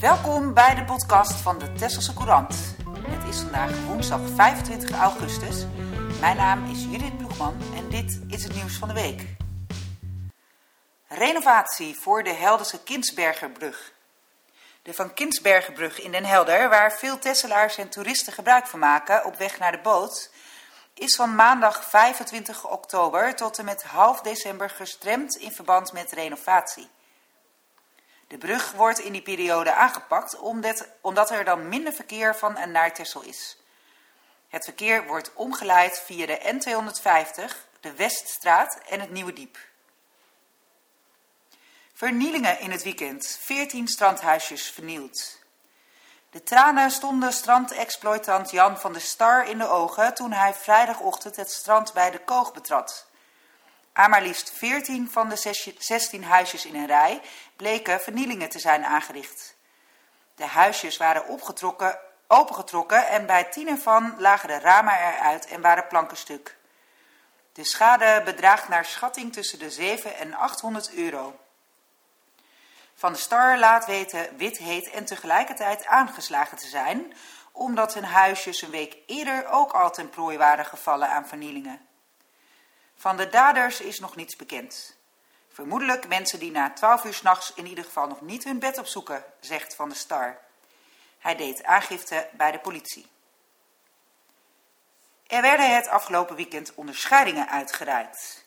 Welkom bij de podcast van de Tesselse Courant. Het is vandaag woensdag 25 augustus. Mijn naam is Judith Ploegman en dit is het nieuws van de week. Renovatie voor de Helderse Kinsbergerbrug. De Van Kinsbergenbrug in Den Helder, waar veel Tesselaars en toeristen gebruik van maken op weg naar de boot, is van maandag 25 oktober tot en met half december gestremd in verband met renovatie. De brug wordt in die periode aangepakt omdat, er dan minder verkeer van en naar Texel is. Het verkeer wordt omgeleid via de N250, de Weststraat en het Nieuwe Diep. Vernielingen in het weekend. 14 strandhuisjes vernield. De tranen stonden strandexploitant Jan van der Star in de ogen toen hij vrijdagochtend het strand bij de Koog betrad. Aan maar liefst 14 van de 16 huisjes in een rij bleken vernielingen te zijn aangericht. De huisjes waren opgetrokken, opengetrokken en bij tien ervan lagen de ramen eruit en waren planken stuk. De schade bedraagt naar schatting tussen de 7 en 800 euro. Van de Star laat weten wit heet en tegelijkertijd aangeslagen te zijn, omdat hun huisjes een week eerder ook al ten prooi waren gevallen aan vernielingen. Van de daders is nog niets bekend. Vermoedelijk mensen die na twaalf uur s'nachts in ieder geval nog niet hun bed opzoeken, zegt Van de Star. Hij deed aangifte bij de politie. Er werden het afgelopen weekend onderscheidingen uitgereikt.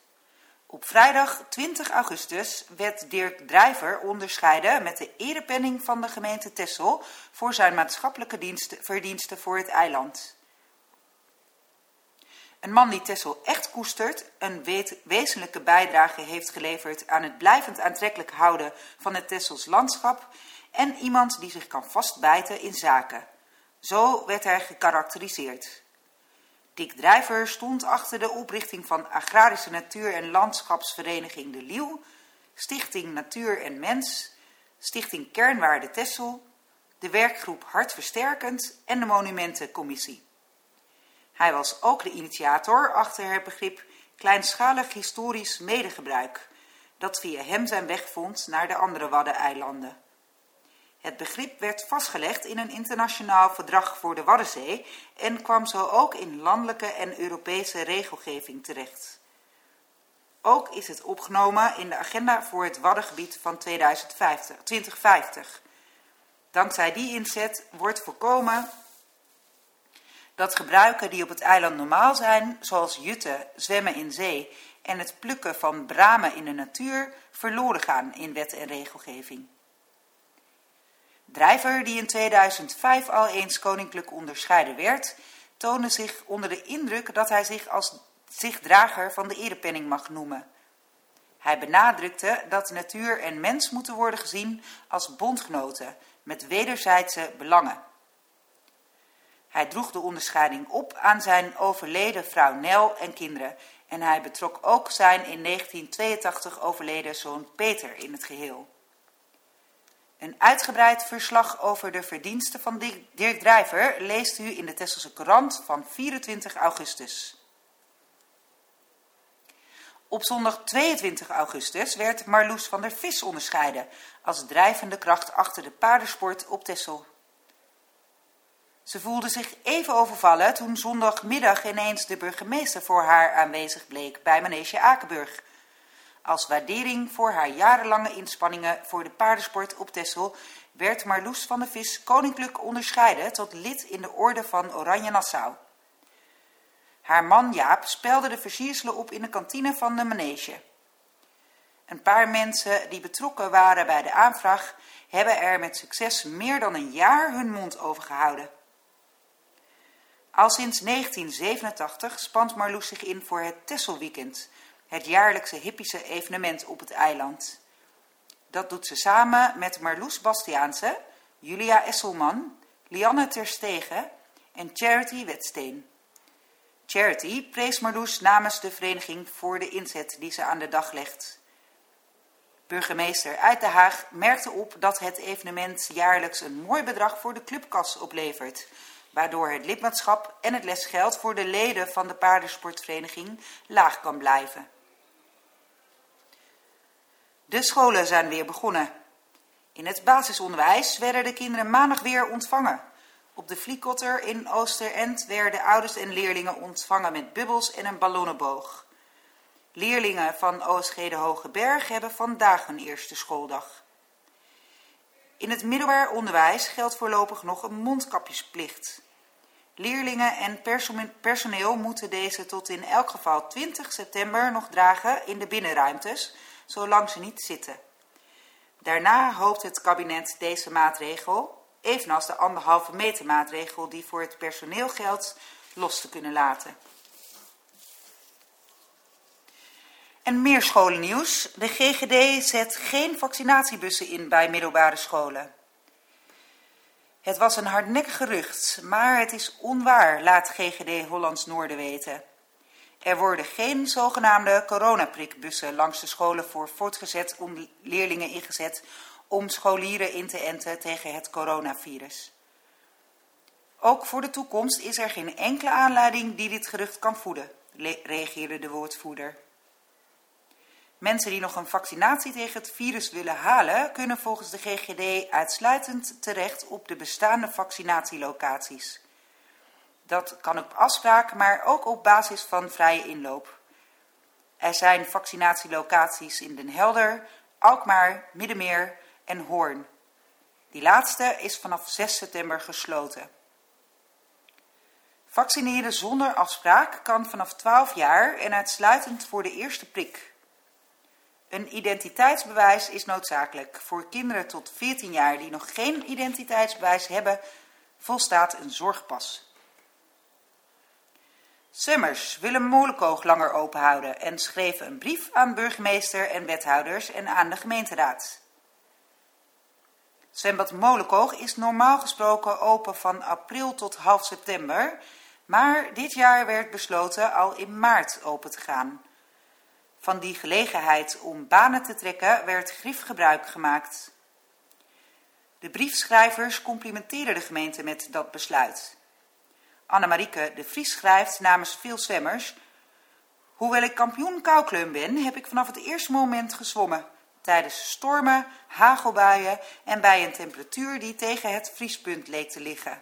Op vrijdag 20 augustus werd Dirk Drijver onderscheiden met de erepenning van de gemeente Tessel voor zijn maatschappelijke diensten, verdiensten voor het eiland. Een man die Tessel echt koestert, een wezenlijke bijdrage heeft geleverd aan het blijvend aantrekkelijk houden van het Tessels landschap en iemand die zich kan vastbijten in zaken. Zo werd hij gekarakteriseerd. Dick Drijver stond achter de oprichting van Agrarische Natuur- en Landschapsvereniging De Liel, Stichting Natuur en Mens, Stichting Kernwaarde Tessel, de werkgroep Hartversterkend en de Monumentencommissie. Hij was ook de initiator achter het begrip kleinschalig historisch medegebruik, dat via hem zijn weg vond naar de andere Waddeneilanden. Het begrip werd vastgelegd in een internationaal verdrag voor de Waddenzee en kwam zo ook in landelijke en Europese regelgeving terecht. Ook is het opgenomen in de agenda voor het Waddengebied van 2050. 2050. Dankzij die inzet wordt voorkomen dat gebruiken die op het eiland normaal zijn, zoals jutten, zwemmen in zee en het plukken van bramen in de natuur, verloren gaan in wet en regelgeving. Drijver, die in 2005 al eens koninklijk onderscheiden werd, toonde zich onder de indruk dat hij zich als zich drager van de erepenning mag noemen. Hij benadrukte dat natuur en mens moeten worden gezien als bondgenoten met wederzijdse belangen. Hij droeg de onderscheiding op aan zijn overleden vrouw Nel en kinderen en hij betrok ook zijn in 1982 overleden zoon Peter in het geheel. Een uitgebreid verslag over de verdiensten van Dirk Drijver leest u in de Tesselse Courant van 24 augustus. Op zondag 22 augustus werd Marloes van der Vis onderscheiden als drijvende kracht achter de paardensport op Tessel. Ze voelde zich even overvallen toen zondagmiddag ineens de burgemeester voor haar aanwezig bleek bij Manege Akenburg. Als waardering voor haar jarenlange inspanningen voor de paardensport op Texel werd Marloes van de Vis koninklijk onderscheiden tot lid in de orde van Oranje Nassau. Haar man Jaap spelde de versierselen op in de kantine van de manege. Een paar mensen die betrokken waren bij de aanvraag hebben er met succes meer dan een jaar hun mond over gehouden. Al sinds 1987 spant Marloes zich in voor het Tesselweekend, het jaarlijkse hippische evenement op het eiland. Dat doet ze samen met Marloes Bastiaanse, Julia Esselman, Lianne Terstegen en Charity Wetsteen. Charity prees Marloes namens de vereniging voor de inzet die ze aan de dag legt. Burgemeester Uit de Haag merkte op dat het evenement jaarlijks een mooi bedrag voor de clubkas oplevert, waardoor het lidmaatschap en het lesgeld voor de leden van de paardensportvereniging laag kan blijven. De scholen zijn weer begonnen. In het basisonderwijs werden de kinderen maandag weer ontvangen. Op de Vliekotter in Oosterend werden ouders en leerlingen ontvangen met bubbels en een ballonnenboog. Leerlingen van OSG de Hoge Berg hebben vandaag hun eerste schooldag. In het middelbaar onderwijs geldt voorlopig nog een mondkapjesplicht. Leerlingen en personeel moeten deze tot in elk geval 20 september nog dragen in de binnenruimtes, zolang ze niet zitten. Daarna hoopt het kabinet deze maatregel, evenals de anderhalve meter maatregel die voor het personeel geldt, los te kunnen laten. En meer scholennieuws. De GGD zet geen vaccinatiebussen in bij middelbare scholen. Het was een hardnekkig gerucht, maar het is onwaar, laat GGD Hollands Noorden weten. Er worden geen zogenaamde coronaprikbussen langs de scholen voor voortgezet leerlingen ingezet om scholieren in te enten tegen het coronavirus. Ook voor de toekomst is er geen enkele aanleiding die dit gerucht kan voeden, reageerde de woordvoerder. Mensen die nog een vaccinatie tegen het virus willen halen, kunnen volgens de GGD uitsluitend terecht op de bestaande vaccinatielocaties. Dat kan op afspraak, maar ook op basis van vrije inloop. Er zijn vaccinatielocaties in Den Helder, Alkmaar, Middenmeer en Hoorn. Die laatste is vanaf 6 september gesloten. Vaccineren zonder afspraak kan vanaf 12 jaar en uitsluitend voor de eerste prik. Een identiteitsbewijs is noodzakelijk. Voor kinderen tot 14 jaar die nog geen identiteitsbewijs hebben, volstaat een zorgpas. Summers willen Molenkoog langer openhouden en schreven een brief aan burgemeester en wethouders en aan de gemeenteraad. Zwembad Molenkoog is normaal gesproken open van april tot half september, maar dit jaar werd besloten al in maart open te gaan. Van die gelegenheid om banen te trekken werd griefgebruik gemaakt. De briefschrijvers complimenteren de gemeente met dat besluit. Annemarieke de Vries schrijft namens veel zwemmers... Hoewel ik kampioen koukleum ben, heb ik vanaf het eerste moment gezwommen. Tijdens stormen, hagelbuien en bij een temperatuur die tegen het vriespunt leek te liggen.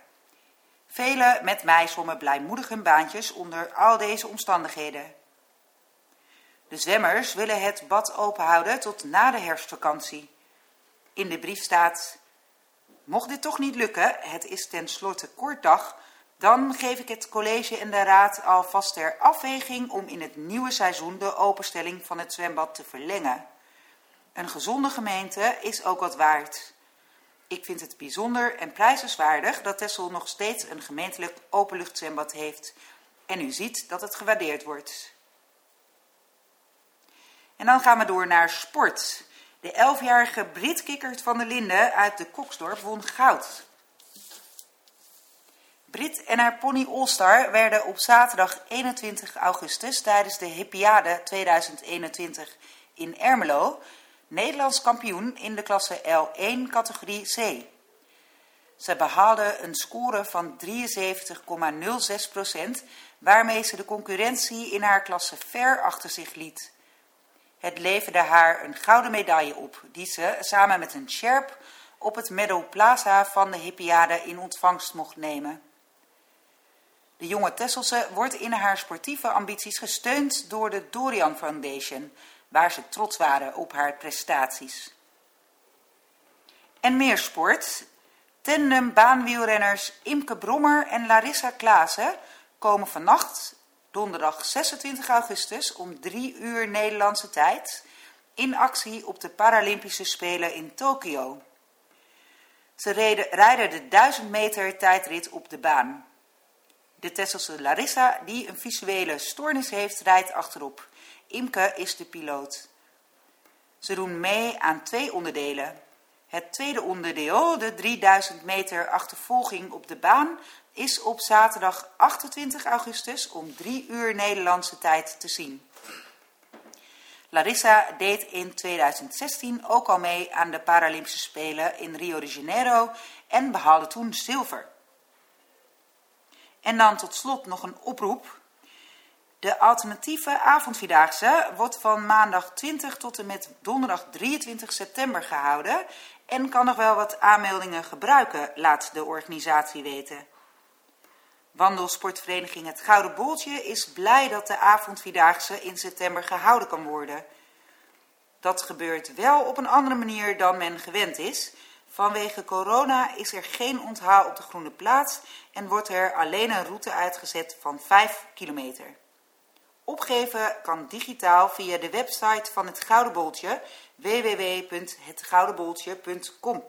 Velen met mij zwommen blijmoedig hun baantjes onder al deze omstandigheden. De zwemmers willen het bad openhouden tot na de herfstvakantie. In de brief staat: Mocht dit toch niet lukken, het is tenslotte kort dag, dan geef ik het college en de raad alvast ter afweging om in het nieuwe seizoen de openstelling van het zwembad te verlengen. Een gezonde gemeente is ook wat waard. Ik vind het bijzonder en prijzenswaardig dat Tessel nog steeds een gemeentelijk openluchtzwembad heeft. En u ziet dat het gewaardeerd wordt. En dan gaan we door naar sport. De elfjarige Brit Kikkert van der Linden uit de Koksdorp won goud. Brit en haar pony Allstar werden op zaterdag 21 augustus tijdens de Hippiade 2021 in Ermelo Nederlands kampioen in de klasse L1 categorie C. Ze behaalde een score van 73,06%, waarmee ze de concurrentie in haar klasse ver achter zich liet. Het leverde haar een gouden medaille op, die ze samen met een Sherp op het Meadow Plaza van de Hippiade in ontvangst mocht nemen. De jonge Tesselse wordt in haar sportieve ambities gesteund door de Dorian Foundation, waar ze trots waren op haar prestaties. En meer sport. Tandem baanwielrenners Imke Brommer en Larissa Klaassen komen vannacht donderdag 26 augustus om 3 uur Nederlandse tijd in actie op de Paralympische Spelen in Tokio. Ze reden, rijden de 1000 meter tijdrit op de baan. De Tesselse Larissa, die een visuele stoornis heeft, rijdt achterop. Imke is de piloot. Ze doen mee aan twee onderdelen. Het tweede onderdeel, de 3000 meter achtervolging op de baan, is op zaterdag 28 augustus om 3 uur Nederlandse tijd te zien. Larissa deed in 2016 ook al mee aan de Paralympische Spelen in Rio de Janeiro en behaalde toen zilver. En dan tot slot nog een oproep. De alternatieve avondvierdaagse wordt van maandag 20 tot en met donderdag 23 september gehouden en kan nog wel wat aanmeldingen gebruiken, laat de organisatie weten. Wandelsportvereniging Het Gouden Boltje is blij dat de avondvierdaagse in september gehouden kan worden. Dat gebeurt wel op een andere manier dan men gewend is. Vanwege corona is er geen onthaal op de Groene Plaats en wordt er alleen een route uitgezet van 5 kilometer. Opgeven kan digitaal via de website van het Gouden Boltje www.hetgoudenboltje.com.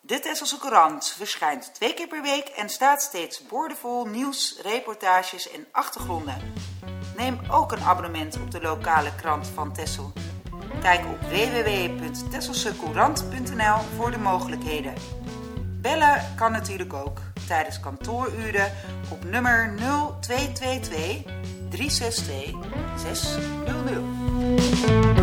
De Tesselse Courant verschijnt twee keer per week en staat steeds boordevol nieuws, reportages en achtergronden. Neem ook een abonnement op de lokale krant van Tessel. Kijk op www.tesselsecourant.nl voor de mogelijkheden. Bellen kan natuurlijk ook tijdens kantooruren op nummer 0222 362 600.